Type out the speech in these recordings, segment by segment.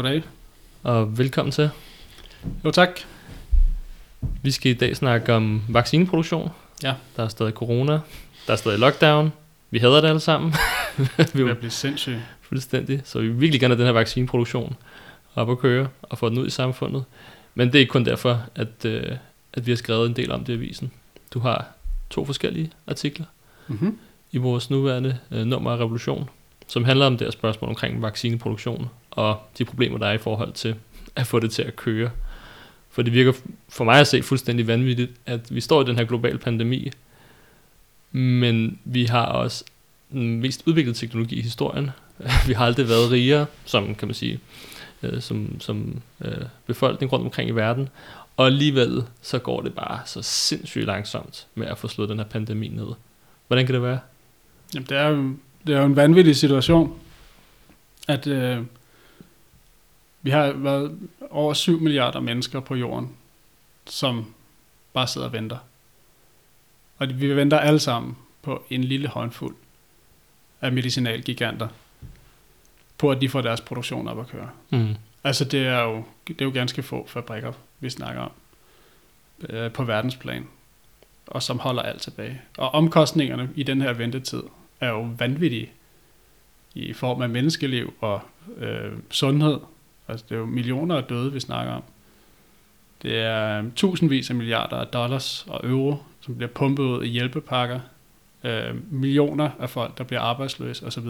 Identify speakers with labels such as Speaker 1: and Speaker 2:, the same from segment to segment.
Speaker 1: Goddag.
Speaker 2: og velkommen til.
Speaker 1: Jo, tak.
Speaker 2: Vi skal i dag snakke om vaccineproduktion.
Speaker 1: Ja.
Speaker 2: Der er stadig corona, der er stadig lockdown. Vi hader det alle sammen. vi
Speaker 1: Vi
Speaker 2: jo
Speaker 1: blive sindssyg.
Speaker 2: fuldstændig, så vi vil virkelig gerne have den her vaccineproduktion op at køre og få den ud i samfundet. Men det er ikke kun derfor, at, øh, at vi har skrevet en del om det i avisen. Du har to forskellige artikler
Speaker 1: Mm-hmm.
Speaker 2: i vores nuværende øh, nummer af Revolution, som handler om det her spørgsmål omkring vaccineproduktion og de problemer, der er i forhold til at få det til at køre. For det virker for mig at se fuldstændig vanvittigt, at vi står i den her globale pandemi, men vi har også den mest udviklede teknologi i historien. Vi har aldrig været rigere, som kan man sige, øh, som, som øh, befolkning rundt omkring i verden. Og alligevel så går det bare så sindssygt langsomt med at få slået den her pandemi ned. Hvordan kan det være?
Speaker 1: Jamen, det er, jo, det er jo en vanvittig situation, at øh, vi har været over 7 milliarder mennesker på jorden, som bare sidder og venter. Og vi venter alle sammen på en lille håndfuld af medicinalgiganter, på at de får deres produktion op at køre.
Speaker 2: Mm.
Speaker 1: Altså det er jo, det er jo ganske få fabrikker, vi snakker om øh, på verdensplan, og som holder alt tilbage. Og omkostningerne i den her ventetid er jo vanvittige i form af menneskeliv og øh, sundhed. Altså det er jo millioner af døde, vi snakker om. Det er øhm, tusindvis af milliarder af dollars og euro, som bliver pumpet ud i hjælpepakker. Øh, millioner af folk, der bliver arbejdsløse osv.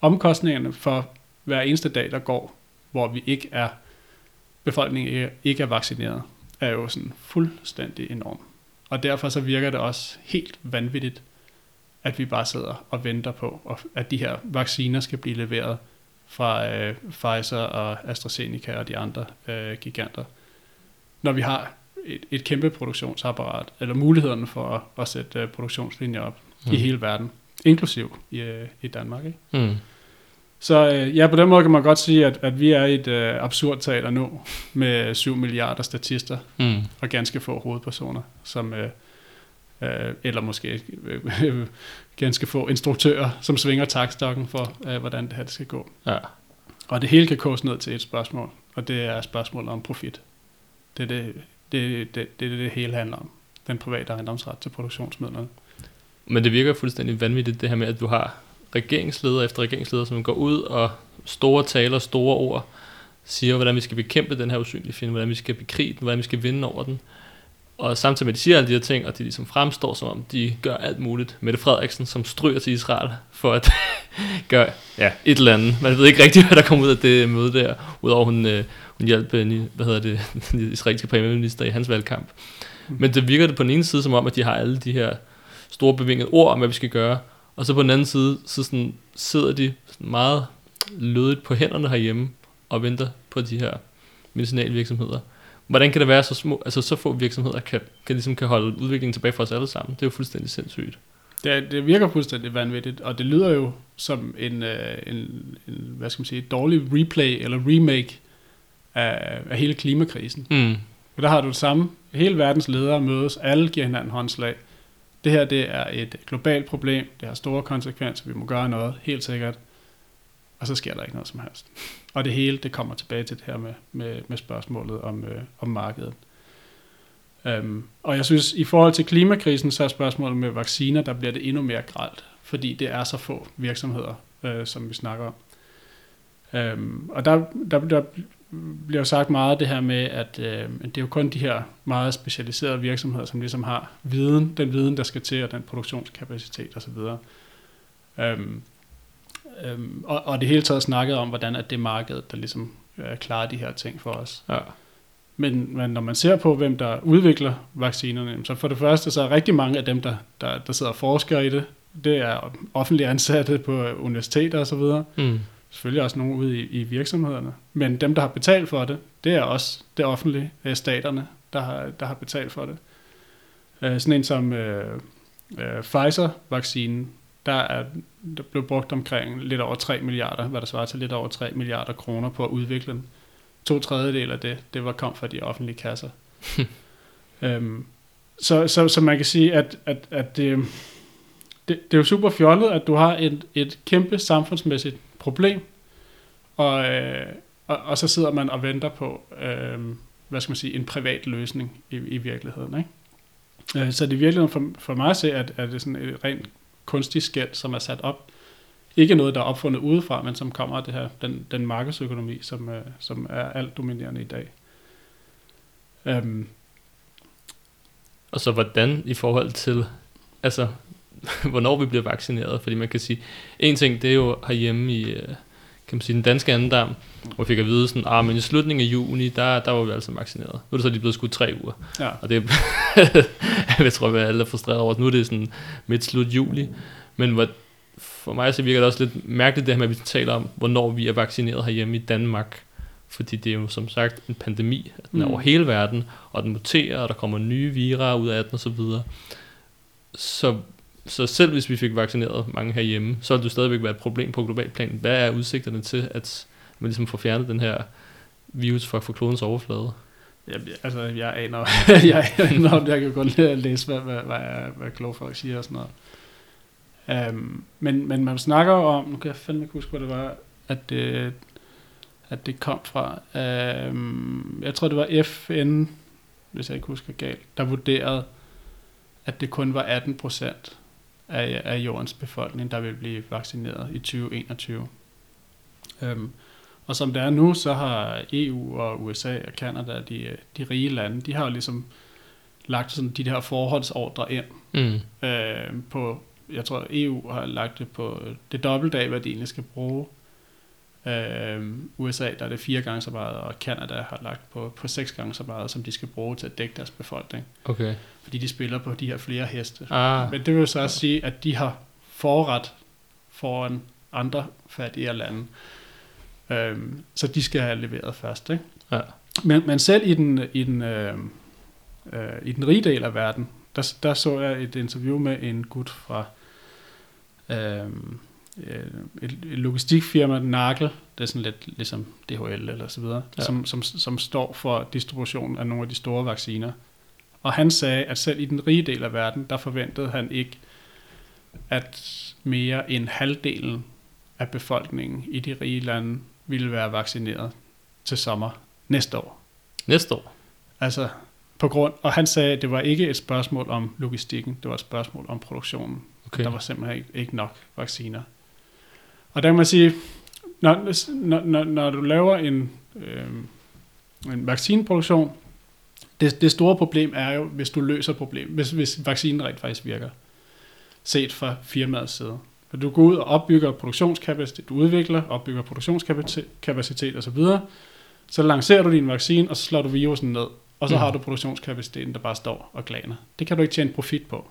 Speaker 1: Omkostningerne for hver eneste dag, der går, hvor vi ikke er, befolkningen ikke, er vaccineret, er jo sådan fuldstændig enorm. Og derfor så virker det også helt vanvittigt, at vi bare sidder og venter på, at de her vacciner skal blive leveret fra øh, Pfizer og AstraZeneca og de andre øh, giganter. Når vi har et, et kæmpe produktionsapparat, eller mulighederne for at, at sætte øh, produktionslinjer op mm. i hele verden, inklusiv i, øh, i Danmark. Ikke?
Speaker 2: Mm.
Speaker 1: Så øh, ja, på den måde kan man godt sige, at, at vi er i et øh, absurd teater nu, med 7 milliarder statister
Speaker 2: Mm.
Speaker 1: og ganske få hovedpersoner, som, øh, øh, eller måske øh, ganske få instruktører, som svinger takstokken for, øh, hvordan det her det skal gå.
Speaker 2: Ja.
Speaker 1: Og det hele kan koges ned til et spørgsmål, og det er spørgsmålet om profit. Det er det, det, det, det, det, det hele handler om. Den private ejendomsret til produktionsmidlerne.
Speaker 2: Men det virker fuldstændig vanvittigt, det her med, at du har regeringsleder efter regeringsleder, som går ud og store taler, store ord, siger, hvordan vi skal bekæmpe den her usynlige fjende, hvordan vi skal bekrige den, hvordan vi skal vinde over den. Og samtidig med, at de siger alle de her ting, og de ligesom fremstår, som om de gør alt muligt. Mette Frederiksen, som stryger til Israel for at gøre ja, et eller andet. Man ved ikke rigtigt, hvad der kommer ud af det møde der, udover hun, øh, hun hjalp øh, hvad hedder det, den israelske premierminister i hans valgkamp. Men det virker det på den ene side som om, at de har alle de her store bevingede ord om, hvad vi skal gøre, og så på den anden side, så sådan, sidder de sådan meget lødigt på hænderne herhjemme og venter på de her medicinalvirksomheder. Hvordan kan det være, så, små, altså så få virksomheder kan, kan, ligesom kan holde udviklingen tilbage for os alle sammen? Det er jo fuldstændig sindssygt.
Speaker 1: Det, det virker fuldstændig vanvittigt, og det lyder jo som en, øh, en, en hvad skal man sige, dårlig replay eller remake af, af hele klimakrisen.
Speaker 2: Mm.
Speaker 1: For der har du det samme. Hele verdens ledere mødes, alle giver hinanden håndslag. Det her det er et globalt problem, det har store konsekvenser, vi må gøre noget, helt sikkert. Og så sker der ikke noget som helst. Og det hele, det kommer tilbage til det her med, med, med spørgsmålet om, øh, om markedet. Øhm, og jeg synes, i forhold til klimakrisen, så er spørgsmålet med vacciner, der bliver det endnu mere gralt, fordi det er så få virksomheder, øh, som vi snakker om. Øhm, og der, der, der bliver sagt meget det her med, at øh, det er jo kun de her meget specialiserede virksomheder, som ligesom har viden, den viden, der skal til, og den produktionskapacitet osv. Øhm, um, og, og det hele taget snakket om, hvordan at det er markedet, der ligesom øh, klarer de her ting for os.
Speaker 2: Ja.
Speaker 1: Men, men når man ser på, hvem der udvikler vaccinerne, så for det første, så er rigtig mange af dem, der, der, der sidder og forsker i det, det er offentlige ansatte på universiteter osv.,
Speaker 2: Mm.
Speaker 1: selvfølgelig også nogle ude i, i virksomhederne. Men dem, der har betalt for det, det er også det offentlige, øh, staterne, der har, der har betalt for det. Øh, sådan en som øh, øh, Pfizer-vaccinen, der, er, der blev brugt omkring lidt over 3 milliarder, hvad der svarer til lidt over 3 milliarder kroner på at udvikle den. To tredjedel af det, det var kom fra de offentlige kasser. øhm, så, så, så man kan sige, at, at, at det, det, det er jo super fjollet, at du har et, et kæmpe samfundsmæssigt problem, og, øh, og, og så sidder man og venter på, øh, hvad skal man sige, en privat løsning i, i virkeligheden. Ikke? Øh, så det er virkelig for, for mig at se, at, at det er sådan et rent kunstigt skæld, som er sat op. Ikke noget, der er opfundet udefra, men som kommer af det her, den, den markedsøkonomi, som, øh, som er alt dominerende i dag. Øhm,
Speaker 2: Og så hvordan i forhold til, altså, hvornår vi bliver vaccineret? Fordi man kan sige, en ting, det er jo herhjemme i, øh, kan man sige, den danske andendam, hvor vi fik at vide sådan, ah, men i slutningen af juni, der, der var vi altså vaccineret. Nu er det så lige blevet skudt tre uger.
Speaker 1: ja.
Speaker 2: Og det jeg tror, at alle er frustreret over. Nu er det sådan midt slut juli. Men hvor, for mig så virker det også lidt mærkeligt det her med, at vi taler om, hvornår vi er vaccineret herhjemme i Danmark. Fordi det er jo som sagt en pandemi. at Den er
Speaker 1: Mm.
Speaker 2: over hele verden, og den muterer, og der kommer nye vira ud af den osv. Så, så, så selv hvis vi fik vaccineret mange herhjemme, så ville det stadigvæk være et problem på global plan. Hvad er udsigterne til, at man ligesom får fjernet den her virus fra, fra klodens overflade?
Speaker 1: Jeg, altså, jeg aner, jeg aner om, jeg kan godt lide at læse, hvad, hvad, hvad, hvad, hvad kloge folk siger og sådan noget. Um, men, men man snakker jo om, nu kan jeg fandme ikke huske, hvad det var, at det, at det kom fra. Um, jeg tror, det var FN, hvis jeg ikke husker galt, der vurderede, at det kun var 18 procent af, af jordens befolkning, der vil blive vaccineret i 2021. Um, og som det er nu, så har EU og USA og Kanada, de, de rige lande, de har jo ligesom lagt sådan de der forholdsordre ind
Speaker 2: Mm.
Speaker 1: øh, på, jeg tror EU har lagt det på det dobbelte af, hvad de egentlig skal bruge. Øh, USA, der er det fire gange så meget, og Kanada har lagt på, på seks gange så meget, som de skal bruge til at dække deres befolkning.
Speaker 2: Okay.
Speaker 1: Fordi de spiller på de her flere heste.
Speaker 2: Ah,
Speaker 1: Men det vil så også sige, at de har forret foran andre fattigere lande. Øhm, så de skal have leveret først. Ikke?
Speaker 2: Ja.
Speaker 1: Men, men selv i den, i, den, øh, øh, i den rige del af verden, der, der så jeg et interview med en gut fra øh, øh, et, et logistikfirma, Nagel, det er sådan lidt ligesom DHL eller så videre,
Speaker 2: Ja.
Speaker 1: som, som, som står for distributionen af nogle af de store vacciner. Og han sagde, at selv i den rige del af verden, der forventede han ikke, at mere end halvdelen af befolkningen i de rige lande ville være vaccineret til sommer næste år.
Speaker 2: næste år.
Speaker 1: Altså på grund, og han sagde, at det var ikke et spørgsmål om logistikken, det var et spørgsmål om produktionen.
Speaker 2: Okay.
Speaker 1: Der var simpelthen ikke, ikke nok vacciner. Og der kan man sige, når, når, når, når du laver en, øh, en vaccineproduktion, det, det store problem er jo, hvis du løser problem, hvis, hvis vaccinen rent faktisk virker, set fra firmaets side. Når du går ud og opbygger produktionskapacitet, du udvikler, opbygger produktionskapacitet osv., så lancerer du din vaccine, og så slår du virusen ned, og så
Speaker 2: mm.
Speaker 1: har du produktionskapaciteten, der bare står og glaner. Det kan du ikke tjene profit på.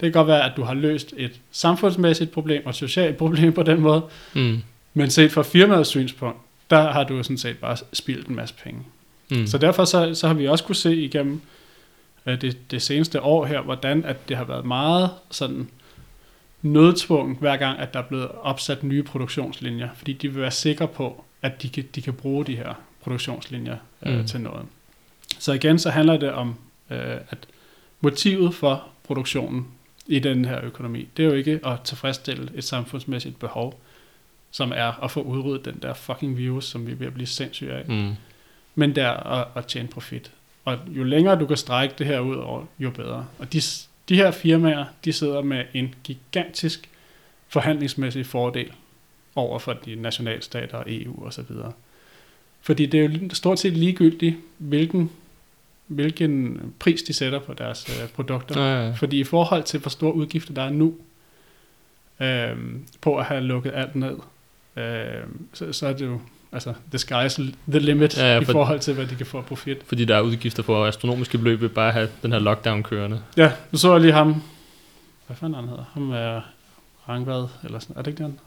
Speaker 1: Det kan godt være, at du har løst et samfundsmæssigt problem og et socialt problem på den måde,
Speaker 2: Mm.
Speaker 1: men set fra firmaets synspunkt, der har du sådan set bare spildt en masse penge.
Speaker 2: Mm.
Speaker 1: Så derfor så, så har vi også kunne se igennem øh, det, det seneste år her, hvordan at det har været meget sådan nødtvunget, hver gang at der er blevet opsat nye produktionslinjer, fordi de vil være sikre på, at de kan, de kan bruge de her produktionslinjer øh,
Speaker 2: Mm.
Speaker 1: mm. til noget. Så igen, så handler det om, øh, at motivet for produktionen i den her økonomi, det er jo ikke at tilfredsstille et samfundsmæssigt behov, som er at få udryddet den der fucking virus, som vi er ved at blive sindssyge af
Speaker 2: Mm.
Speaker 1: men det er at, at tjene profit. Og jo længere du kan strække det her ud over, jo bedre. Og de, de her firmaer, de sidder med en gigantisk forhandlingsmæssig fordel over for de nationalstater og EU og så videre. Fordi det er jo stort set ligegyldigt, hvilken, hvilken pris de sætter på deres øh, produkter.
Speaker 2: Ja, ja.
Speaker 1: Fordi i forhold til, hvor store udgifter der er nu, øh, på at have lukket alt ned, øh, så, så er det jo, altså, the sky's the limit
Speaker 2: Ja,
Speaker 1: ja,
Speaker 2: ja,
Speaker 1: i
Speaker 2: for-
Speaker 1: forhold til, hvad de kan få af profit.
Speaker 2: Fordi der er udgifter for astronomiske beløb ved bare at have den her lockdown kørende.
Speaker 1: Ja, nu så jeg lige ham, hvad fanden han hedder, ham er Rangvad, eller sådan, er det ikke det han?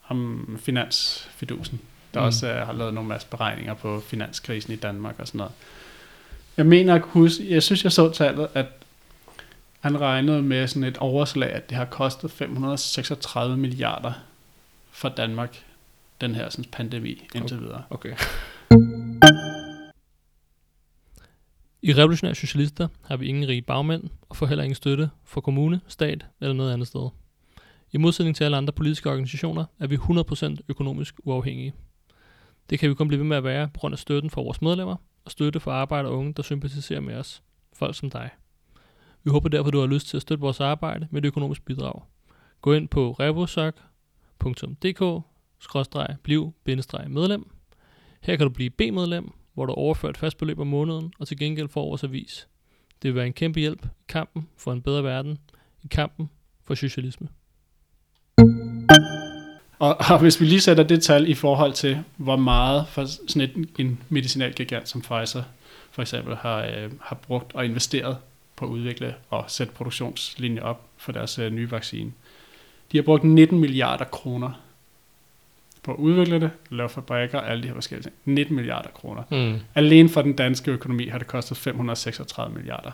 Speaker 1: Ham finansfidusen, der
Speaker 2: Mm.
Speaker 1: også uh, har lavet nogle masse beregninger på finanskrisen i Danmark og sådan noget. Jeg mener at huske, jeg synes jeg så tallet, at han regnede med sådan et overslag, at det har kostet 536 milliarder for Danmark, den her sådan, pandemi indtil videre.
Speaker 2: Okay. I Revolutionære Socialister har vi ingen rige bagmænd og får heller ingen støtte fra kommune, stat eller noget andet sted. I modsætning til alle andre politiske organisationer er vi 100% økonomisk uafhængige. Det kan vi kun blive ved med at være på grund af støtten fra vores medlemmer og støtte for arbejde og unge, der sympatiserer med os. Folk som dig. Vi håber derfor, du har lyst til at støtte vores arbejde med et økonomisk bidrag. Gå ind på revosok.dk bliv medlem. Her kan du blive B-medlem, hvor du overfører et fast beløb om måneden, og til gengæld får vores avis. Det vil være en kæmpe hjælp i kampen for en bedre verden, i kampen for socialisme.
Speaker 1: Og, og hvis vi lige sætter det tal i forhold til, hvor meget for sådan et, en medicinalgigant som Pfizer for eksempel har, øh, har brugt og investeret på at udvikle og sætte produktionslinjer op for deres øh, nye vaccine. De har brugt 19 milliarder kroner på at udvikle det, lave fabrikker og alle de her forskellige ting. 19 milliarder kroner.
Speaker 2: Mm.
Speaker 1: Alene for den danske økonomi har det kostet 536 milliarder.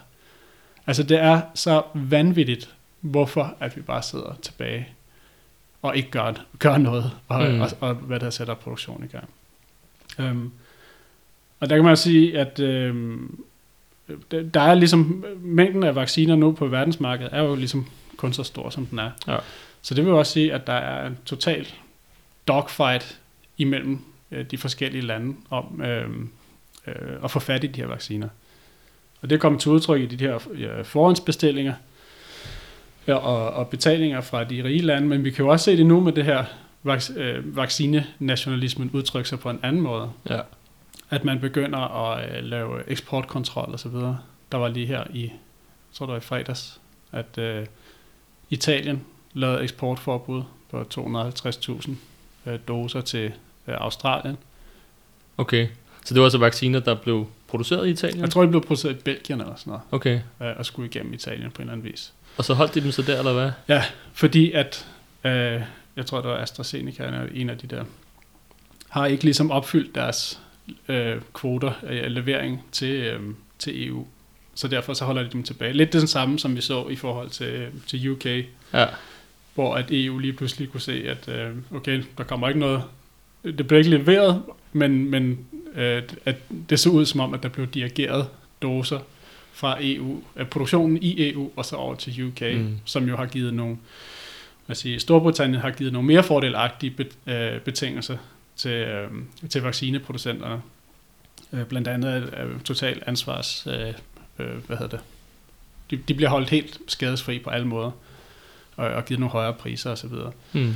Speaker 1: Altså det er så vanvittigt, hvorfor at vi bare sidder tilbage og ikke gør, gør noget, og, mm. og, og, og hvad der sætter produktion i gang. Um, og der kan man sige, at um, der er ligesom, mængden af vacciner nu på verdensmarkedet er jo ligesom kun så stor, som den er.
Speaker 2: Ja.
Speaker 1: Så det vil også sige, at der er en total dogfight imellem øh, de forskellige lande om øh, øh, at få fat i de her vacciner. Og det kommet til udtryk i de her forhåndsbestillinger og, og betalinger fra de rige lande, men vi kan jo også se det nu med det her vac- øh, vaccinenationalismen udtrykke sig på en anden måde.
Speaker 2: Ja.
Speaker 1: At man begynder at øh, lave eksportkontrol og så videre. Der var lige her i, jeg tror det var i fredags, at øh, Italien lavede eksportforbud på 250.000 øh, doser til øh, Australien.
Speaker 2: Okay, så det var altså vacciner, der blev produceret i Italien?
Speaker 1: Jeg tror, de blev produceret i Belgien eller sådan noget,
Speaker 2: Okay,
Speaker 1: øh, og skulle igennem Italien på en eller anden vis.
Speaker 2: og så holdt de dem så der, eller hvad?
Speaker 1: Ja, fordi at, øh, jeg tror, det var AstraZeneca, en af- en af de der, har ikke ligesom opfyldt deres øh, kvoter af levering til, øh, til EU. Så derfor så holder de dem tilbage. Lidt det samme, som vi så i forhold til, til UK,
Speaker 2: Ja,
Speaker 1: hvor at EU lige pludselig kunne se, at øh, okay, der kommer ikke noget, det bliver ikke leveret, men, men øh, at det så ud som om, at der blev dirigeret doser fra EU, af produktionen i EU og så over til UK,
Speaker 2: Mm.
Speaker 1: som jo har givet nogle, hvad siger, Storbritannien har givet nogle mere fordelagtige øh, betingelser til, øh, til vaccineproducenterne. Øh, blandt andet øh, total ansvars, øh, øh, hvad hedder det, de, de bliver holdt helt skadesfri på alle måder og, og givet nogle højere priser osv.
Speaker 2: hmm.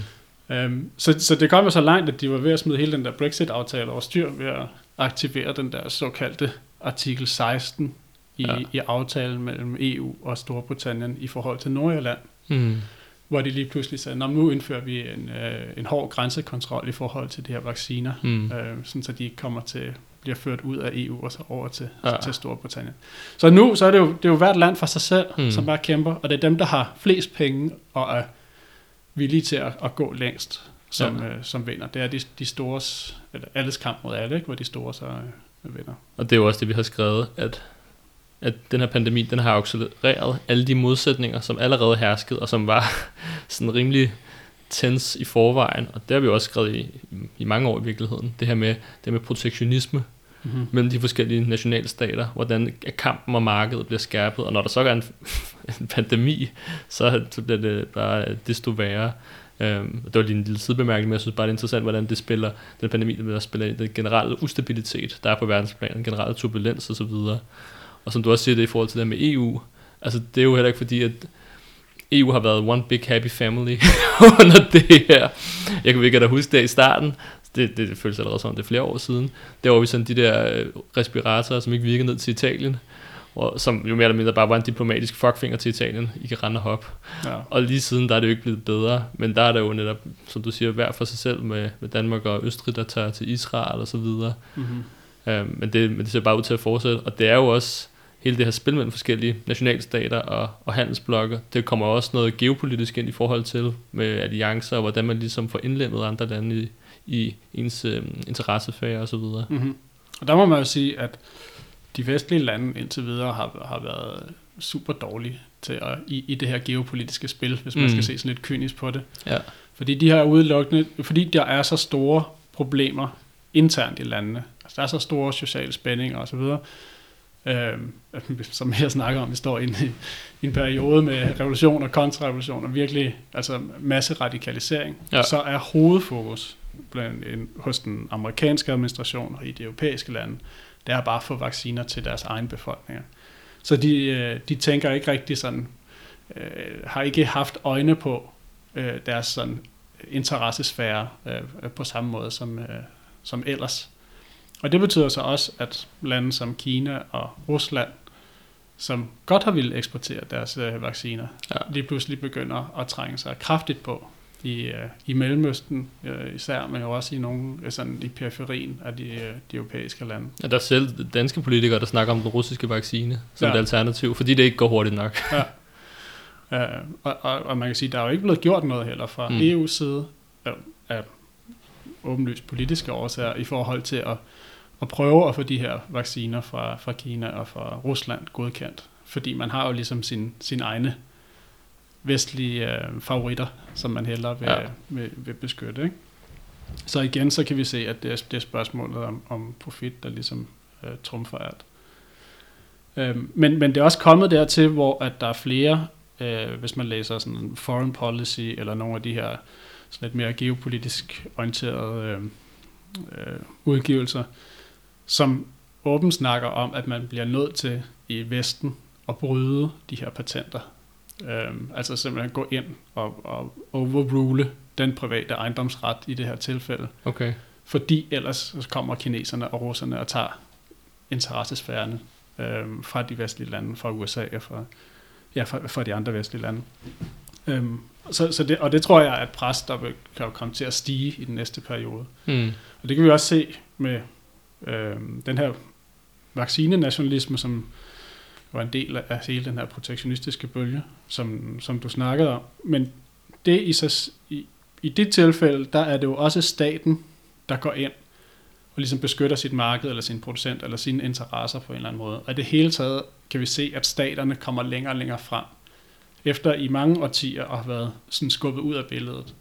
Speaker 1: Um, så, så det kom jo så langt, at de var ved at smide hele den der Brexit-aftale over styr ved at aktivere den der såkaldte artikel 16 i,
Speaker 2: Ja.
Speaker 1: i aftalen mellem EU og Storbritannien i forhold til Nordjylland,
Speaker 2: Hmm.
Speaker 1: hvor de lige pludselig sagde, "Nå, men nu indfører vi en, øh, en hård grænsekontrol i forhold til de her vacciner,
Speaker 2: Hmm.
Speaker 1: øh, sådan så de ikke kommer til bliver ført ud af EU og så over til,
Speaker 2: Ja.
Speaker 1: til Storbritannien. Så nu så er det, jo, det er jo hvert land for sig selv,
Speaker 2: Mm.
Speaker 1: som bare kæmper, og det er dem, der har flest penge og er villige til at, at gå længst, som,
Speaker 2: Ja.
Speaker 1: øh, som vinder. Det er de, de store, eller alles kamp mod alle, ikke? hvor de store så øh, vinder.
Speaker 2: Og det er jo også det, vi har skrevet, at, at den her pandemi, den har accelereret alle de modsætninger, som allerede herskede, og som var sådan rimelig tens i forvejen. Og det har vi også skrevet i, i mange år i virkeligheden. Det her med, det med protektionisme
Speaker 1: Mm-hmm.
Speaker 2: mellem de forskellige nationalstater, hvordan kampen om markedet bliver skærpet, og når der så er en, en pandemi, så bliver det bare desto værre. Øhm, det var lige en lille sidebemærkning, men jeg synes bare, det er interessant, hvordan det spiller, den pandemi, der spiller ind, den generelle ustabilitet, der er på verdensplan, den generelle turbulens osv. Og, og som du også siger det i forhold til det med EU, altså det er jo heller ikke fordi, at EU har været one big happy family under det her. Jeg kan ikke da huske det i starten, det, det, det føles allerede som, det er flere år siden. Der var vi sådan de der øh, respiratorer, som ikke virkede ned til Italien, og som jo mere eller mindre bare var en diplomatisk fuckfinger til Italien, I kan rende og hoppe.
Speaker 1: Ja.
Speaker 2: Og lige siden, der er det jo ikke blevet bedre, men der er der jo netop, som du siger, hver for sig selv med, med Danmark og Østrig, der tager til Israel og så videre.
Speaker 1: Mm-hmm.
Speaker 2: Øh, men, det, men det ser bare ud til at fortsætte, og det er jo også hele det her spil mellem forskellige nationalstater og, og handelsblokke. Det kommer også noget geopolitisk ind i forhold til med alliancer, og hvordan man ligesom får indlemmet andre lande i, i ens øh, interessefag og så videre.
Speaker 1: Mm-hmm. Og der må man jo sige, at de vestlige lande indtil videre har, har været super dårlige til at, i, i det her geopolitiske spil, hvis man
Speaker 2: Mm.
Speaker 1: skal se sådan lidt kynisk på det.
Speaker 2: Ja.
Speaker 1: Fordi de har udelukkende, fordi der er så store problemer internt i landene, altså der er så store sociale spændinger osv., Øh, som jeg snakker om, vi står inde i, i en periode med revolution og kontrarevolution og virkelig altså masse radikalisering,
Speaker 2: Ja.
Speaker 1: ja. så er hovedfokus blandt, en, hos den amerikanske administration og i de europæiske lande, det er bare at få vacciner til deres egen befolkninger. Så de, øh, de tænker ikke rigtig sådan, øh, har ikke haft øjne på øh, deres sådan interessesfære øh, på samme måde som, øh, som ellers. Og det betyder så også, at lande som Kina og Rusland, som godt har ville eksportere deres øh, vacciner,
Speaker 2: Ja.
Speaker 1: lige pludselig begynder at trænge sig kraftigt på i, øh, i Mellemøsten øh, især, men jo også i nogle øh, sådan i periferien af de, øh, de europæiske lande.
Speaker 2: Ja, der er selv danske politikere, der snakker om den russiske vaccine som
Speaker 1: Ja.
Speaker 2: et alternativ, fordi det ikke går hurtigt nok.
Speaker 1: Øh, og, og, og man kan sige, der er jo ikke blevet gjort noget heller fra
Speaker 2: mm.
Speaker 1: EU's side af, af åbenlyst politiske årsager i forhold til at, at prøve at få de her vacciner fra, fra Kina og fra Rusland godkendt. Fordi man har jo ligesom sin, sin egne vestlige øh, favoritter, som man hellere vil,
Speaker 2: Ja.
Speaker 1: vil, vil beskytte. Ikke? Så igen, så kan vi se, at det er, det er spørgsmålet om, om profit, der ligesom øh, trumfer alt. Øhm, men, men det er også kommet dertil, hvor at der er flere, øh, hvis man læser sådan foreign policy, eller nogle af de her sådan lidt mere geopolitisk orienterede øh, øh, udgivelser, som åbent snakker om, at man bliver nødt til i Vesten at bryde de her patenter. Øhm, altså simpelthen gå ind og, og overrule den private ejendomsret i det her tilfælde.
Speaker 2: Okay.
Speaker 1: Fordi ellers kommer kineserne og russerne og tager interessesfærene øhm, fra de vestlige lande, fra USA og fra, ja, fra, fra de andre vestlige lande. Øhm, så, så det, og det tror jeg er et pres, der vil, kan jo komme til at stige i den næste periode.
Speaker 2: Mm.
Speaker 1: Og det kan vi også se med øh, den her vaccinenationalisme, som var en del af hele den her protektionistiske bølge, som, som du snakkede om. Men det i, sig, i, i det tilfælde, der er det jo også staten, der går ind og ligesom beskytter sit marked, eller sin producent, eller sine interesser på en eller anden måde. Og i det hele taget kan vi se, at staterne kommer længere og længere frem. Efter i mange årtier at have været sådan skubbet ud af billedet,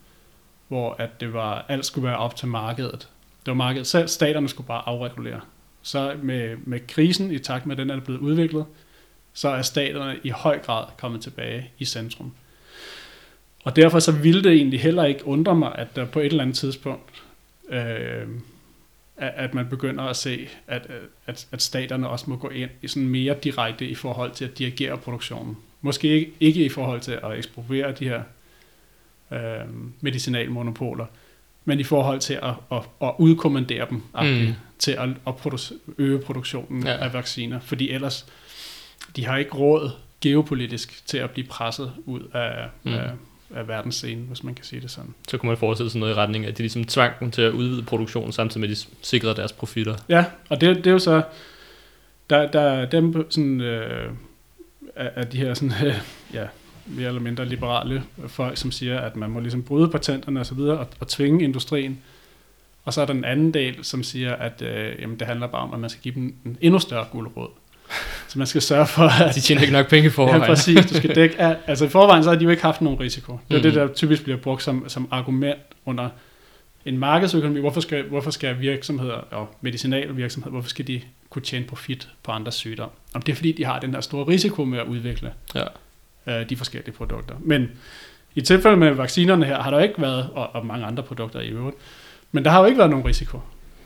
Speaker 1: hvor at det var, alt skulle være op til markedet. Det var markedet selv, staterne skulle bare afregulere. Så med, med krisen, i takt med at den er blevet udviklet, så er staterne i høj grad kommet tilbage i centrum. Og derfor så ville det egentlig heller ikke undre mig, at der på et eller andet tidspunkt, øh, at, at man begynder at se, at, at, at staterne også må gå ind i sådan mere direkte i forhold til at dirigere produktionen. Måske ikke, ikke i forhold til at ekspropriere de her øh, medicinalmonopoler, men i forhold til at, at, at udkommandere dem
Speaker 2: Mm.
Speaker 1: til at, at produce, øge produktionen
Speaker 2: Ja.
Speaker 1: af vacciner, fordi ellers de har ikke råd geopolitisk til at blive presset ud af, mm. af, af verdensscenen, hvis man kan sige det sådan.
Speaker 2: Så kunne man forestille sig noget i retning af, at de ligesom tvang dem til at udvide produktionen, samtidig med at de sikrede deres profitter.
Speaker 1: Ja, og det, det er jo så, der, der er dem sådan, øh, af, af de her sådan, øh, ja, mere eller mindre liberale folk, som siger, at man må ligesom bryde patenterne og så videre, og, og tvinge industrien. Og så er der en anden del, som siger, at øh, jamen, det handler bare om, at man skal give dem en endnu større guldråd. Så man skal sørge for, at
Speaker 2: De tjener ikke nok penge i
Speaker 1: Ja,
Speaker 2: forvejen.
Speaker 1: præcis. Du skal dække alt. Altså i forvejen, så har de jo ikke haft nogen risiko. Det er
Speaker 2: Mhm.
Speaker 1: det, der typisk bliver brugt som, som argument under en markedsøkonomi. Hvorfor skal, hvorfor skal virksomheder, og medicinale virksomheder, hvorfor skal de kunne tjene profit på andres sygdom? Om det er fordi, de har den der store risiko med at udvikle
Speaker 2: Ja.
Speaker 1: Øh, de forskellige produkter. Men i tilfælde med vaccinerne her, har der ikke været, og, og mange andre produkter i øvrigt, men der har jo ikke været nogen risiko.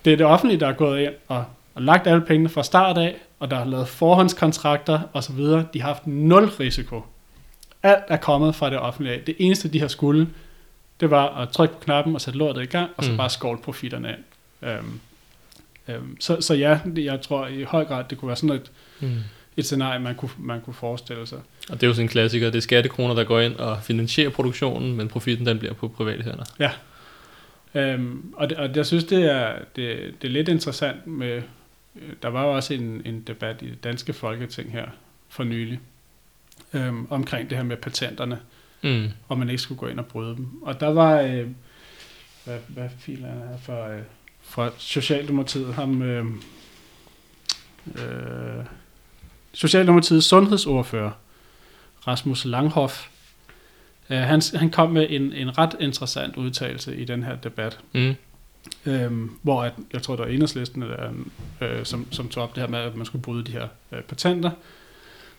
Speaker 1: Det er det offentlige, der er gået ind og, og lagt alle pengene fra start af, og der har lavet forhåndskontrakter osv. De har haft nul risiko. Alt er kommet fra det offentlige af. Det eneste, de har skulle, det var at trykke på knappen og sætte lortet i gang, og så
Speaker 2: Mm.
Speaker 1: bare skåle profitterne ind. Øhm, øhm, så, så ja, jeg tror i høj grad, det kunne være sådan et,
Speaker 2: Mm.
Speaker 1: Et scenarie, man kunne, man kunne forestille sig.
Speaker 2: Og det er jo sådan en klassiker. Det er skattekroner, der går ind og finansierer produktionen, men profitten den bliver på private hænder.
Speaker 1: Øhm, og, det, og jeg synes, det er, det, det er lidt interessant med, øh, der var jo også en, en debat i det danske folketing her for nylig, øhm, omkring det her med patenterne,
Speaker 2: Mm.
Speaker 1: og man ikke skulle gå ind og bryde dem. Og der var, øh, hvad, hvad filen er fra, øh, fra Socialdemokratiet, ham, øh, øh, Socialdemokratiets sundhedsordfører, Rasmus Langhoff, øh, han, han kom med en, en ret interessant udtalelse i den her debat,
Speaker 2: Mm.
Speaker 1: øhm, hvor at, jeg tror, der var enhedslisten øh, som, som tog op det her med, at man skulle bryde de her øh, patenter,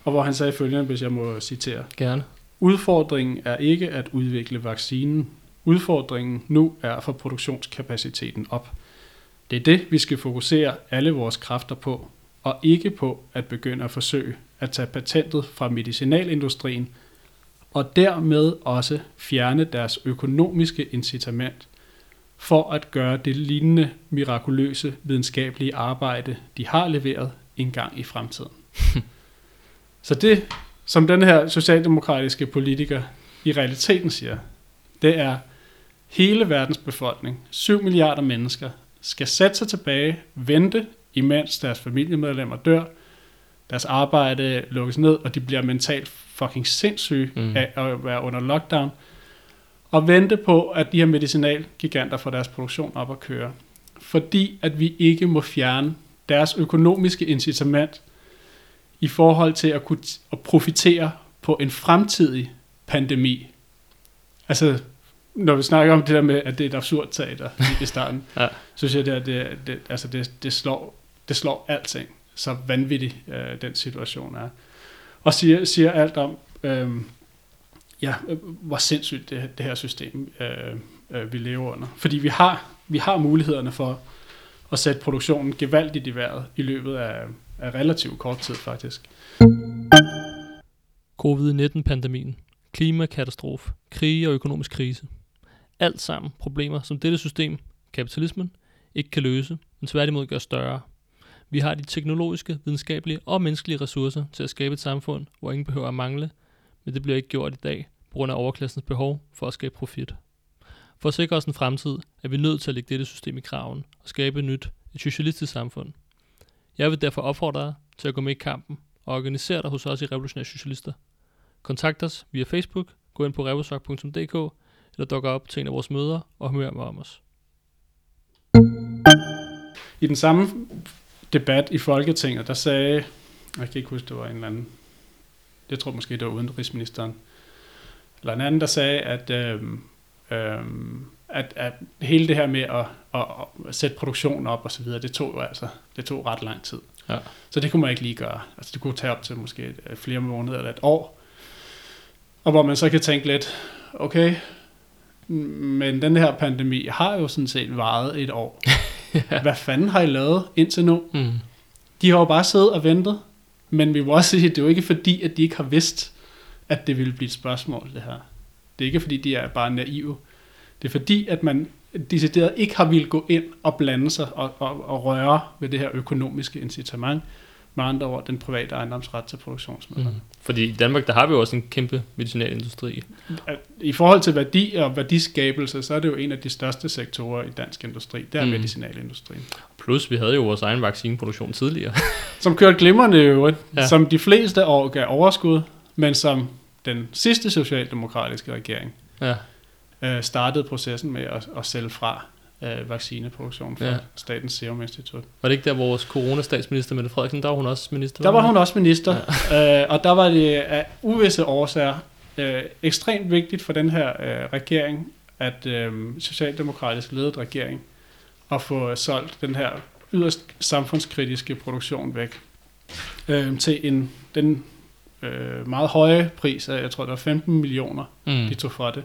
Speaker 1: og hvor han sagde følgende, hvis jeg må citere.
Speaker 2: Gerne.
Speaker 1: Udfordringen er ikke at udvikle vaccinen. Udfordringen nu er at få produktionskapaciteten op. Det er det, vi skal fokusere alle vores kræfter på, og ikke på at begynde at forsøge at tage patentet fra medicinalindustrien, og dermed også fjerne deres økonomiske incitament for at gøre det lignende mirakuløse videnskabelige arbejde, de har leveret en gang i fremtiden. Så det, som den her socialdemokratiske politiker i realiteten siger, det er, hele verdens befolkning, 7 milliarder mennesker, skal sætte sig tilbage, vente, imens deres familiemedlemmer dør, deres arbejde lukkes ned, og de bliver mentalt fucking sindssyge mm. af at være under lockdown, og vente på, at de her medicinalgiganter får deres produktion op at køre. Fordi at vi ikke må fjerne deres økonomiske incitament i forhold til at kunne at profitere på en fremtidig pandemi. Altså, når vi snakker om det der med, at det er et absurd teater i starten,
Speaker 2: Ja.
Speaker 1: så synes jeg, det, er- det, det, altså det, det, slår, det slår alting, så vanvittig øh, den situation er. Og siger, siger alt om, øh, ja, øh, hvor sindssygt det, det her system, øh, øh, vi lever under. Fordi vi har, vi har mulighederne for at sætte produktionen gevaldigt i vejret i løbet af, af relativt kort tid faktisk.
Speaker 2: Covid-19-pandemien, klimakatastrofe, krige og økonomisk krise. Alt sammen problemer, som dette system, kapitalismen, ikke kan løse, men tværtimod gør større. Vi har de teknologiske, videnskabelige og menneskelige ressourcer til at skabe et samfund, hvor ingen behøver at mangle, men det bliver ikke gjort i dag, på grund af overklassens behov for at skabe profit. For at sikre os en fremtid, er vi nødt til at lægge dette system i kraven og skabe et nyt, et socialistisk samfund. Jeg vil derfor opfordre dig til at gå med i kampen og organisere dig hos os i Revolutionære Socialister. Kontakt os via Facebook, gå ind på revosok.dk eller dukke op til en af vores møder og hør mere om os.
Speaker 1: I den samme debat i Folketinget, der sagde, jeg kan ikke huske, det var en eller anden, jeg tror måske, det var udenrigsministeren, eller en anden, der sagde, at, øhm, øhm, at, at hele det her med at, at, at sætte produktionen op og så videre, det tog jo altså, det tog ret lang tid.
Speaker 2: Ja.
Speaker 1: Så det kunne man ikke lige gøre. Altså det kunne tage op til måske øh, flere måneder eller et år. Og hvor man så kan tænke lidt, okay, men den her pandemi har jo sådan set varet et år.
Speaker 2: Ja.
Speaker 1: Hvad fanden har I lavet indtil nu?
Speaker 2: Mm.
Speaker 1: De har jo bare siddet og ventet. Men vi må også sige, at det er jo ikke fordi, at de ikke har vidst, at det ville blive et spørgsmål, det her. Det er ikke fordi, de er bare naive. Det er fordi, at man decideret ikke har ville gå ind og blande sig og, og, og røre ved det her økonomiske incitament. Med andre ord, den private ejendomsret til produktionsmidler.
Speaker 2: Mm. Fordi i Danmark, der har vi jo også en kæmpe medicinalindustri.
Speaker 1: I forhold til værdi og værdiskabelse, så er det jo en af de største sektorer i dansk industri. Det er
Speaker 2: Mm.
Speaker 1: medicinalindustrien.
Speaker 2: Plus, vi havde jo vores egen vaccineproduktion tidligere.
Speaker 1: Som kørte glimrende i øvrigt,
Speaker 2: ja.
Speaker 1: som de fleste år gav overskud, men som den sidste socialdemokratiske regering
Speaker 2: ja.
Speaker 1: øh, startede processen med at, at sælge fra øh, vaccineproduktion for
Speaker 2: Ja.
Speaker 1: Statens Serum Institut.
Speaker 2: Var det ikke der, vores coronastatsminister Mette Frederiksen, der var hun også minister?
Speaker 1: Der var hun også minister, ja. øh, og der var det af uvisse årsager øh, ekstremt vigtigt for den her øh, regering, at øh, socialdemokratisk ledet regering, at få solgt den her yderst samfundskritiske produktion væk øh, til en den øh, meget høje pris af, jeg tror det var 15 millioner,
Speaker 2: Mm.
Speaker 1: de tog for det,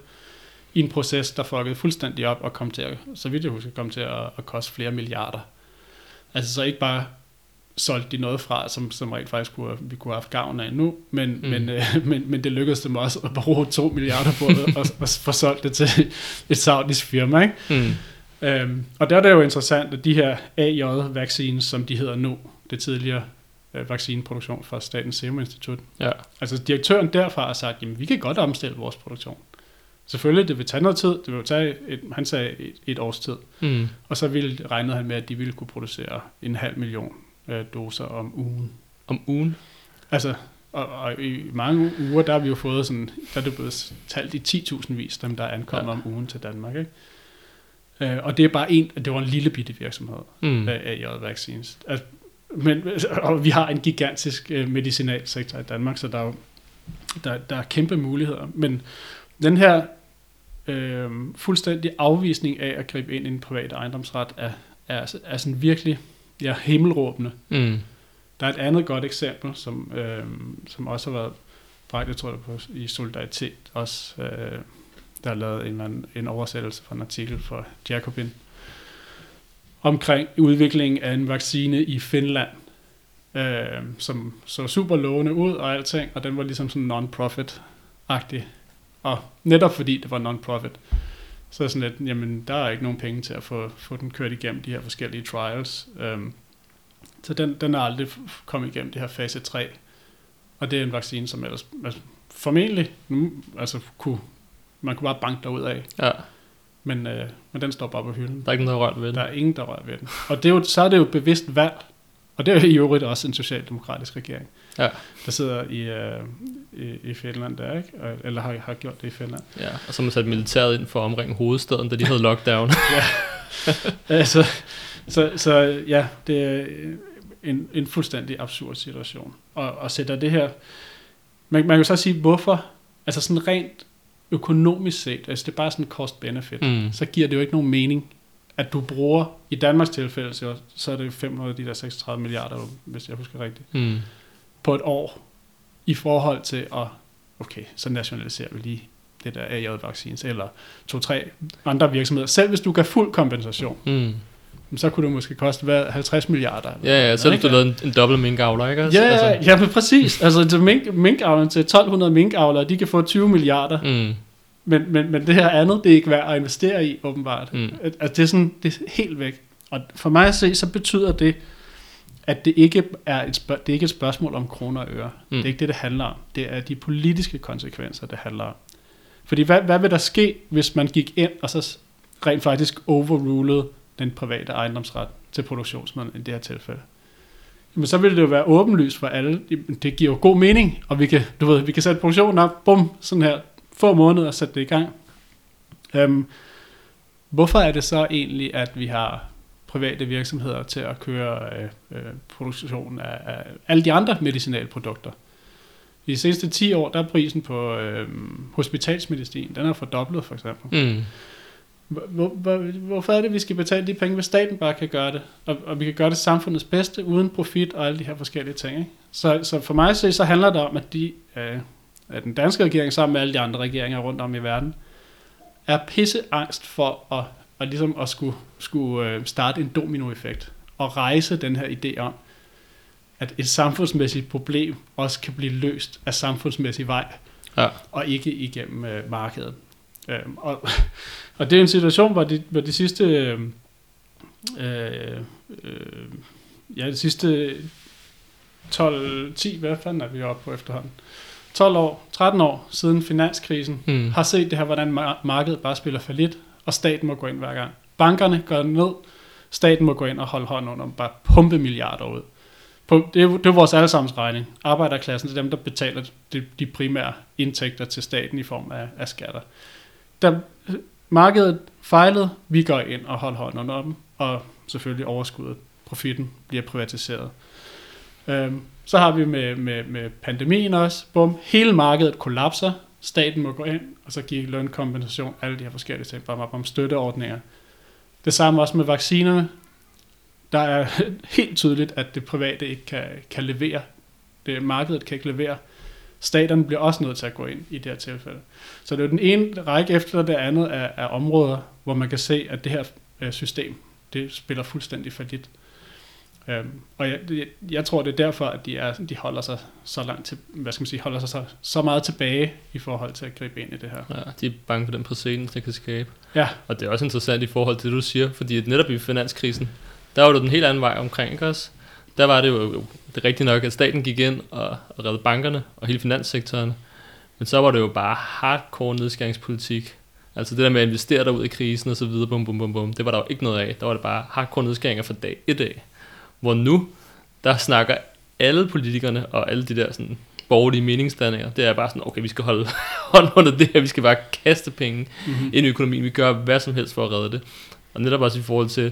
Speaker 1: i en proces, der fuckede fuldstændig op og kom til at, så vidt jeg husker, kom til at, at koste flere milliarder. Altså så ikke bare solgte de noget fra, som, som rent faktisk kunne, vi kunne have haft gavn af nu, men,
Speaker 2: Mm.
Speaker 1: men, øh, men, men det lykkedes dem også at bruge to milliarder på det, og, og få solgt det til et saudisk firma. Ikke?
Speaker 2: Mm.
Speaker 1: Øhm, og der er det jo interessant, at de her AJ-vaccines, som de hedder nu, det tidligere øh, vaccineproduktion fra Statens Serum Institut,
Speaker 2: Ja.
Speaker 1: Altså direktøren derfra har sagt, jamen vi kan godt omstille vores produktion. Selvfølgelig, det vil tage noget tid. Det vil tage, et, han sagde, et, et års tid.
Speaker 2: Mm.
Speaker 1: Og så ville, regnede han med, at de ville kunne producere en halv million øh, doser om ugen.
Speaker 2: Om ugen.
Speaker 1: Altså, og, og i mange uger, der har vi jo fået sådan, der er det blevet talt i 10.000 vis, dem der er ankommet
Speaker 2: Ja.
Speaker 1: om ugen til Danmark, ikke? Øh, og det er bare en, det var en lille bitte virksomhed
Speaker 2: Mm.
Speaker 1: mm. af AJ Vaccines. Altså, men, og vi har en gigantisk øh, medicinalsektor i Danmark, så der er jo der, der er kæmpe muligheder. Men den her øh, fuldstændig afvisning af at gribe ind i en privat ejendomsret er, er, er sådan virkelig ja, himmelråbende.
Speaker 2: Mm.
Speaker 1: Der er et andet godt eksempel, som, øh, som også har været bragt, jeg tror det på, i Solidaritet også, øh, der har lavet en, anden, en oversættelse fra en artikel fra Jacobin, omkring udviklingen af en vaccine i Finland, øh, som så super lovende ud og alting, og den var ligesom sådan non-profit-agtig. Og netop fordi det var non-profit, så er sådan lidt, jamen der er ikke nogen penge til at få, få den kørt igennem de her forskellige trials. Um, så den, den er aldrig kommet igennem det her fase 3. Og det er en vaccine, som ellers altså, formentlig altså, kunne, man kunne bare banke derud af.
Speaker 2: Ja.
Speaker 1: Men, øh, men den står bare på hylden.
Speaker 2: Der er ikke noget rørt ved den.
Speaker 1: Der er ingen, der rører ved den. Og det er jo, så er det jo et bevidst valg. Og det er jo i øvrigt også en socialdemokratisk regering,
Speaker 2: Ja.
Speaker 1: der sidder i, øh, i, i Finland der, ikke? Eller har, har gjort det i Finland.
Speaker 2: Ja, og så har man sat militæret ind for at omringe hovedstaden, da de havde lockdown.
Speaker 1: altså, så, så ja, det er en, en fuldstændig absurd situation. Og, og sætter det her... Man, man kan jo så sige, hvorfor? Altså sådan rent økonomisk set, altså det er bare sådan cost-benefit,
Speaker 2: mm.
Speaker 1: så giver det jo ikke nogen mening, at du bruger, i Danmarks tilfælde, så, så er det 500 af de der 36 milliarder, hvis jeg husker rigtigt,
Speaker 2: Mm.
Speaker 1: på et år, i forhold til at, okay, så nationaliserer vi lige det der AJ-vaccins, eller to-tre andre virksomheder. Selv hvis du gav fuld kompensation,
Speaker 2: Mm.
Speaker 1: så kunne det måske koste hvad, 50 milliarder. eller
Speaker 2: Ja, ja, så hvis du lavede en, en dobbelt minkavler, ikke også?
Speaker 1: Ja,
Speaker 2: altså,
Speaker 1: altså. ja, men præcis. Altså til mink, minkavlerne, til 1200 minkavlere, de kan få 20 milliarder,
Speaker 2: Mm.
Speaker 1: Men, men, men det her andet, det er ikke værd at investere i, åbenbart.
Speaker 2: Mm.
Speaker 1: At det, er sådan, det er helt væk. Og for mig at se, så betyder det, at det ikke er et, spørg- det er ikke et spørgsmål om kroner og øre. Mm. Det er ikke det, det handler om. Det er de politiske konsekvenser, det handler om. Fordi hvad, hvad vil der ske, hvis man gik ind og så rent faktisk overrulede den private ejendomsret til produktionsmidlen i det her tilfælde? Jamen, så ville det jo være åbenlyst for alle. Det giver jo god mening, og vi kan, du ved, vi kan sætte produktionen op, bum, sådan her, få måneder og sætte det i gang. Um, hvorfor er det så egentlig, at vi har private virksomheder til at køre øh, øh, produktionen af, af alle de andre medicinalprodukter? I de seneste 10 år, der er prisen på øh, hospitalsmedicin, den er fordoblet for eksempel.
Speaker 2: Mm.
Speaker 1: Hvor, hvor, hvorfor er det, at vi skal betale de penge, hvis staten bare kan gøre det? Og, og vi kan gøre det samfundets bedste, uden profit og alle de her forskellige ting. Ikke? Så, så for mig se, så handler det om, at, de, øh, at den danske regering, sammen med alle de andre regeringer rundt om i verden, er pisseangst for at, at, ligesom at skulle, skulle øh, starte en dominoeffekt og rejse den her idé om, at et samfundsmæssigt problem også kan blive løst af samfundsmæssig vej,
Speaker 2: Ja.
Speaker 1: og ikke igennem øh, markedet. Øhm, og, og det er en situation, hvor de, hvor de sidste øh, øh, øh, ja, de sidste 12, 10, hvad fanden er vi oppe på efterhånden? 12 år, 13 år siden finanskrisen,
Speaker 2: Mm.
Speaker 1: har set det her, hvordan mar- markedet bare spiller for lidt, og staten må gå ind hver gang. Bankerne går ned, staten må gå ind og holde hånden under dem, bare pumpe milliarder ud. På, det, er, det er vores allesammens regning. Arbejderklassen, det er dem, der betaler de, de primære indtægter til staten i form af, af skatter. Da markedet fejlede, vi går ind og holder hånden under dem, og selvfølgelig overskuddet, profitten, bliver privatiseret. Øhm, så har vi med, med, med pandemien også, bum, hele markedet kollapser, staten må gå ind, og så give lønkompensation, alle de her forskellige ting, bare om støtteordninger. Det samme også med vaccinerne. Der er helt tydeligt, at det private ikke kan, kan levere. Det markedet kan ikke levere. Staterne bliver også nødt til at gå ind i det her tilfælde. Så det er jo den ene række efter det andet af, af områder, hvor man kan se, at det her øh, system, det spiller fuldstændig for lidt. Øhm, og jeg, jeg, jeg tror, det er derfor, at de, er, de holder sig så langt til, hvad skal man sige, holder sig så, så meget tilbage i forhold til at gribe ind i det her.
Speaker 2: Ja, de er bange for den præcedens, det kan skabe.
Speaker 1: Ja.
Speaker 2: Og det er også interessant i forhold til det, du siger, fordi netop i finanskrisen, der var det den helt anden vej omkring, ikke også? Der var det jo det er rigtigt nok, at staten gik ind og, og redde bankerne og hele finanssektoren. Men så var det jo bare hardcore nedskæringspolitik. Altså det der med at investere derud i krisen og så videre, bum, bum, bum, bum, det var der jo ikke noget af. Der var det bare hardcore nedskæringer fra dag et af. Hvor nu, der snakker alle politikerne og alle de der sådan borgerlige meningsdanninger, det er bare sådan, okay, vi skal holde hånd under det her, vi skal bare kaste penge
Speaker 1: Mm-hmm.
Speaker 2: ind i økonomien, vi gør hvad som helst for at redde det. Og netop også i forhold til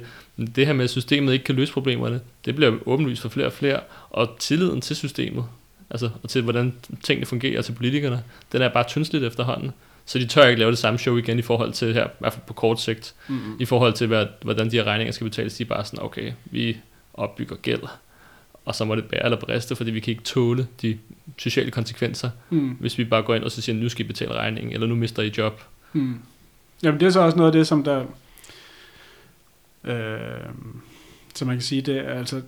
Speaker 2: det her med, at systemet ikke kan løse problemerne, det bliver åbenlyst for flere og flere, og tilliden til systemet, altså og til hvordan tingene fungerer til politikerne, den er bare tyndsligt efterhånden. Så de tør ikke lave det samme show igen i forhold til her, i hvert fald på kort sigt,
Speaker 1: Mm-hmm.
Speaker 2: i forhold til, hvad, hvordan de her regninger skal betales. De er bare sådan, okay, vi opbygger gæld, og så må det bære eller briste, fordi vi kan ikke tåle de sociale konsekvenser,
Speaker 1: Mm.
Speaker 2: hvis vi bare går ind og så siger, nu skal I betale regningen, eller nu mister I job.
Speaker 1: Mm. Jamen det er så også noget af det, som der... Øh, så man kan sige, det er altså...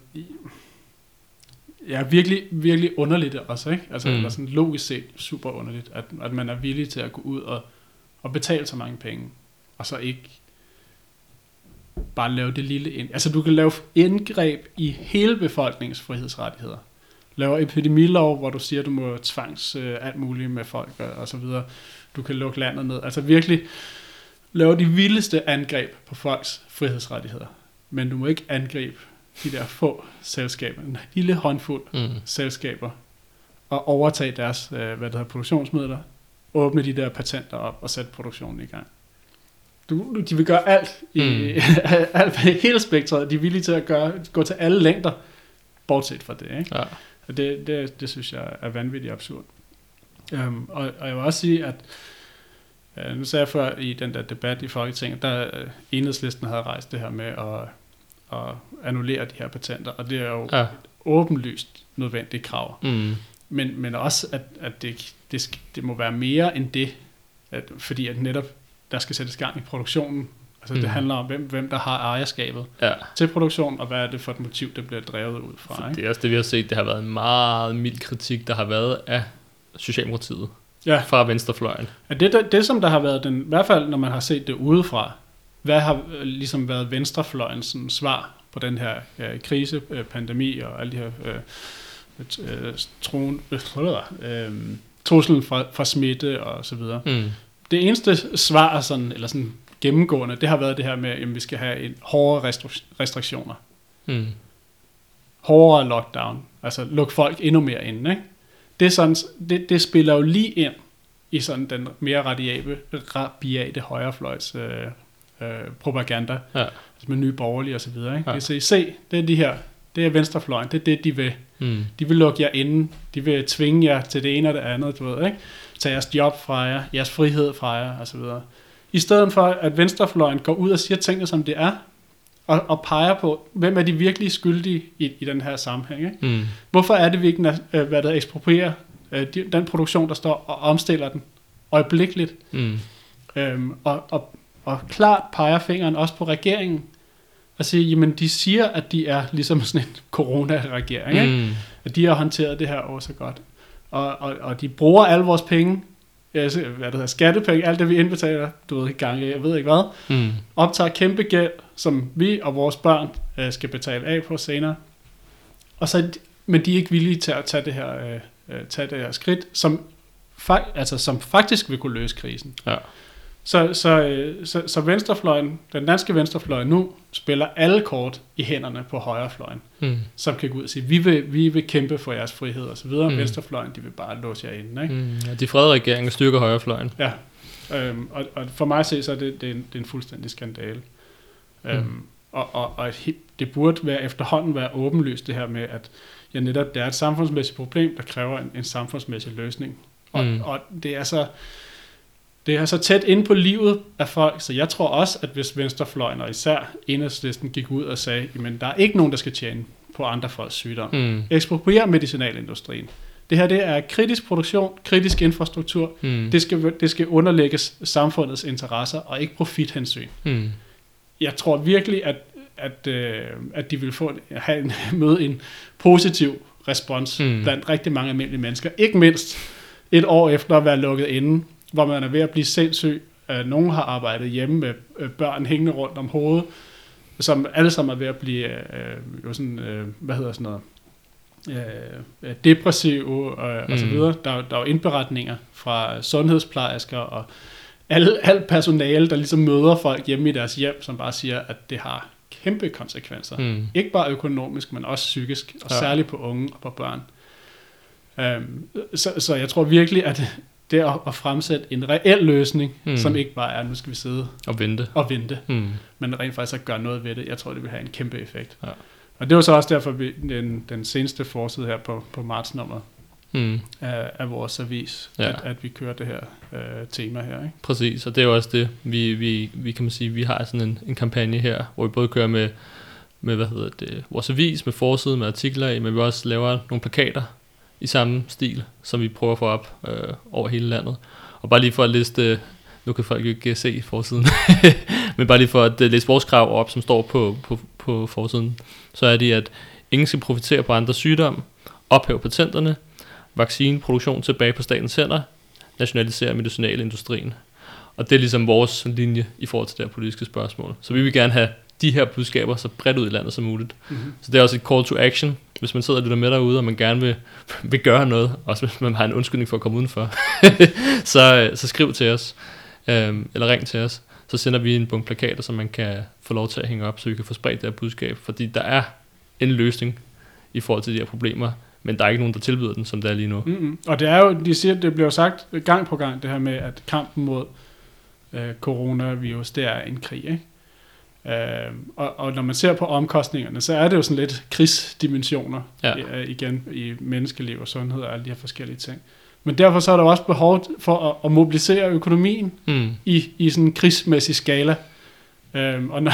Speaker 1: Ja, virkelig, virkelig underligt også, ikke? Altså,
Speaker 2: mm.
Speaker 1: eller sådan logisk set super underligt, at, at man er villig til at gå ud og, og betale så mange penge, og så ikke bare lave det lille ind. Altså, du kan lave indgreb i hele befolkningens frihedsrettigheder. Laver epidemilov, hvor du siger, du må tvangs øh, alt muligt med folk og, og så videre. Du kan lukke landet ned. Altså virkelig lave de vildeste angreb på folks frihedsrettigheder. Men du må ikke angribe de der få selskaber, en lille håndfuld
Speaker 2: Mm.
Speaker 1: selskaber, og overtage deres øh, hvad det hedder, produktionsmidler, åbne de der patenter op og sætte produktionen i gang. Du, de vil gøre alt, i,
Speaker 2: Mm.
Speaker 1: alt hele spektret. De er villige til at gøre, gå til alle længder, bortset fra det. Ikke?
Speaker 2: Ja.
Speaker 1: Og det, det, det synes jeg er vanvittigt absurd. Um, og, og jeg vil også sige, at uh, nu sagde jeg før i den der debat i Folketinget, der uh, enhedslisten havde rejst det her med at, at annullere de her patenter, og det er jo
Speaker 2: Ja.
Speaker 1: åbenlyst nødvendigt krav.
Speaker 2: Mm.
Speaker 1: Men, men også, at, at det, det, det må være mere end det, at, fordi at netop der skal sættes gang i produktionen. Altså mm. Det handler om, hvem, hvem der har ejerskabet
Speaker 2: ja.
Speaker 1: til produktion, og hvad er det for et motiv, det bliver drevet ud fra.
Speaker 2: For
Speaker 1: Ikke?
Speaker 2: det er også det, vi har set. Det har været en meget mild kritik, der har været af Socialdemokratiet
Speaker 1: Ja.
Speaker 2: fra venstrefløjen.
Speaker 1: Er det, det, det, som der har været den, i hvert fald når man har set det udefra, hvad har øh, ligesom været venstrefløjens sådan, svar på den her øh, krise, øh, pandemi og alle de her øh, øh, troen, øh, øh, truslen fra, fra smitte og så videre.
Speaker 2: Mm.
Speaker 1: Det eneste svar sådan, eller sådan gennemgående, det har været det her med, at vi skal have en hårdere restri- restriktioner.
Speaker 2: Mm.
Speaker 1: Hårdere lockdown. Altså luk folk endnu mere inde. Ikke? Det, er sådan, det, det spiller jo lige ind i sådan den mere radiable, rabiate højrefløjs øh, øh, propaganda.
Speaker 2: Ja.
Speaker 1: Altså med nye borgerlige og så videre. Ikke?
Speaker 2: Ja.
Speaker 1: Er, se, det er de her, det er venstrefløjen, det er det, de vil.
Speaker 2: Mm.
Speaker 1: De vil lukke jer inde. De vil tvinge jer til det ene og det andet, du ved, ikke? Tage jeres job fra jer, jeres frihed fra jer, og så videre. I stedet for, at venstrefløjen går ud og siger tingene, som det er, og, og peger på, hvem er de virkelig skyldige i, i den her sammenhæng, ikke?
Speaker 2: Mm.
Speaker 1: Hvorfor er det, vi ikke øh, hvad der eksproprierer øh, de, den produktion, der står, og omstiller den øjeblikkeligt,
Speaker 2: Mm.
Speaker 1: øhm, og, og, og klart peger fingeren også på regeringen, og siger, jamen de siger, at de er ligesom sådan en corona-regering, ikke?
Speaker 2: Mm.
Speaker 1: at de har håndteret det her over så godt. Og, og, og de bruger alle vores penge, hvad det hedder, skattepenge, alt det vi indbetaler, du ved ikke gange, jeg ved ikke hvad,
Speaker 2: Mm.
Speaker 1: optager kæmpe gæld, som vi og vores børn øh, skal betale af på senere. Og så, men de er ikke villige til at tage det her, øh, øh, tage det her skridt, som, fak, altså, som faktisk vil kunne løse krisen.
Speaker 2: Ja.
Speaker 1: Så, så, øh, så, så venstrefløjen, den danske venstrefløj nu, spiller alle kort i hænderne på højrefløjen
Speaker 2: Mm.
Speaker 1: som kan gå ud og sige, vi vil, vi vil kæmpe for jeres frihed og så videre.
Speaker 2: Mm.
Speaker 1: Venstrefløjen, de vil bare låse jer inde. Ikke?
Speaker 2: Mm. Ja, de frede regeringen styrker højrefløjen.
Speaker 1: Ja. Øhm, og, og for mig at se, så er det, det, er en, det er en fuldstændig skandale. Mm. Øhm, og og, og et det burde være efterhånden være åbenlyst det her med, at ja, netop det er et samfundsmæssigt problem, der kræver en, en samfundsmæssig løsning. Og,
Speaker 2: Mm.
Speaker 1: og det er så det er så tæt inde på livet af folk, så jeg tror også, at hvis venstrefløjen og især enhedslisten gik ud og sagde, jamen der er ikke nogen, der skal tjene på andre folks sygdom.
Speaker 2: Mm.
Speaker 1: Ekspropriere medicinalindustrien. Det her det er kritisk produktion, kritisk infrastruktur.
Speaker 2: Mm.
Speaker 1: Det skal, det skal underlægges samfundets interesser og ikke profithensyn.
Speaker 2: Mm.
Speaker 1: Jeg tror virkelig, at, at, øh, at de vil få, have en, møde en positiv respons
Speaker 2: mm.
Speaker 1: blandt rigtig mange almindelige mennesker. Ikke mindst et år efter at være lukket inde, hvor man er ved at blive sindssyg. Øh, Nogle har arbejdet hjemme med øh, børn hængende rundt om hovedet, som alle sammen er ved at blive øh, jo sådan, øh, hvad hedder sådan noget, øh, øh, depressive og, og så
Speaker 2: Mm.
Speaker 1: videre. Der, er der er jo indberetninger fra sundhedsplejersker og alle, alt personale, der ligesom møder folk hjemme i deres hjem, som bare siger, at det har kæmpe konsekvenser.
Speaker 2: Mm.
Speaker 1: Ikke bare økonomisk, men også psykisk, og
Speaker 2: Ja.
Speaker 1: særligt på unge og på børn. Um, så, så jeg tror virkelig, at det at, at fremsætte en reel løsning,
Speaker 2: Mm.
Speaker 1: som ikke bare er, nu skal vi sidde
Speaker 2: Og vente.
Speaker 1: og vente,
Speaker 2: Mm.
Speaker 1: men rent faktisk at gøre noget ved det, jeg tror, det vil have en kæmpe effekt.
Speaker 2: Ja.
Speaker 1: Og det var så også derfor, vi, den, den seneste forside her på, på martsnummer
Speaker 2: Mm.
Speaker 1: af, af vores avis,
Speaker 2: ja.
Speaker 1: at, at vi kører det her øh, tema her. Ikke?
Speaker 2: Præcis, og det er jo også det, vi, vi, vi kan man sige, vi har sådan en, en kampagne her, hvor vi både kører med, med hvad hedder det, vores avis, med forsiden, med artikler i, men vi også laver nogle plakater i samme stil, som vi prøver at få op øh, over hele landet. Og bare lige for at liste, nu kan folk jo ikke se forsiden, men bare lige for at øh, læse vores krav op, som står på, på, på forsiden, så er det, at ingen skal profitere på andres sygdom, ophæve patenterne, vaccineproduktion tilbage på statens hænder, nationalisere medicinalindustrien. Og det er ligesom vores linje i forhold til det her politiske spørgsmål. Så vi vil gerne have de her budskaber så bredt ud i landet som muligt. Mm-hmm. Så det er også et call to action, hvis man sidder og lytter med derude, og man gerne vil, vil gøre noget, også hvis man har en undskyldning for at komme udenfor, så, øh, så skriv til os, øh, eller ring til os, så sender vi en bunke plakater, som man kan få lov til at hænge op, så vi kan få spredt det her budskab, fordi der er en løsning i forhold til de her problemer, men der er ikke nogen, der tilbyder den, som det er lige nu.
Speaker 1: Mm-hmm. Og det er jo, de siger, det bliver sagt gang på gang, det her med, at kampen mod øh, coronavirus, det er en krig, ikke? Øh, og, og når man ser på omkostningerne, så er det jo sådan lidt krigsdimensioner ja. øh, igen i menneskeliv og sundhed og alle de her forskellige ting. Men derfor så er der også behov for at, at mobilisere økonomien mm. i, i sådan en krigsmæssig skala. Øhm, og når,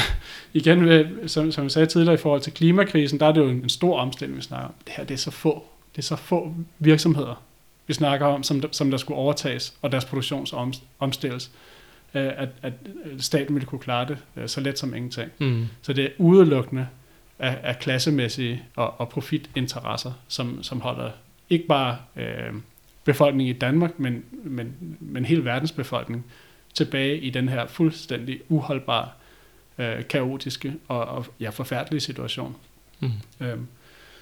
Speaker 1: igen, som, som jeg sagde tidligere i forhold til klimakrisen, der er det jo en, en stor omstilling, vi snakker om. Det her det er så få, det er så få virksomheder, vi snakker om, som, som der skulle overtages, og deres produktionsomstilles. Øh, at, at staten ville kunne klare det øh, så let som ingenting. Mm. Så det er udelukkende af, af klassemæssige og, og profitinteresser, som, som holder ikke bare øh, befolkningen i Danmark, men, men, men hele verdens befolkning tilbage i den her fuldstændig uholdbare, øh, kaotiske og, og ja, forfærdelige situation. Mm. Øhm,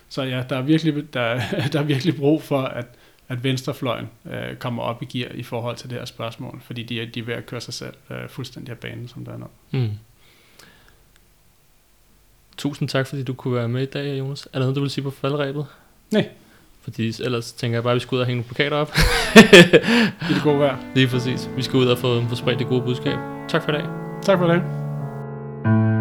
Speaker 1: så ja, der er virkelig, der, der er virkelig brug for, at, at venstrefløjen øh, kommer op i gear i forhold til det her spørgsmål, fordi de, de er ved at køre sig selv øh, fuldstændig af banen, som der er nu. Mm.
Speaker 2: Tusind tak, fordi du kunne være med i dag, Jonas. Er der noget, du vil sige på faldrebet?
Speaker 1: Nej.
Speaker 2: Fordi ellers tænker jeg bare, at vi skal ud og hænge nogle plakater op.
Speaker 1: I det gode vejr.
Speaker 2: Lige præcis. Vi skal ud og få, få spredt det gode budskab. Tak for i dag.
Speaker 1: Tak for det.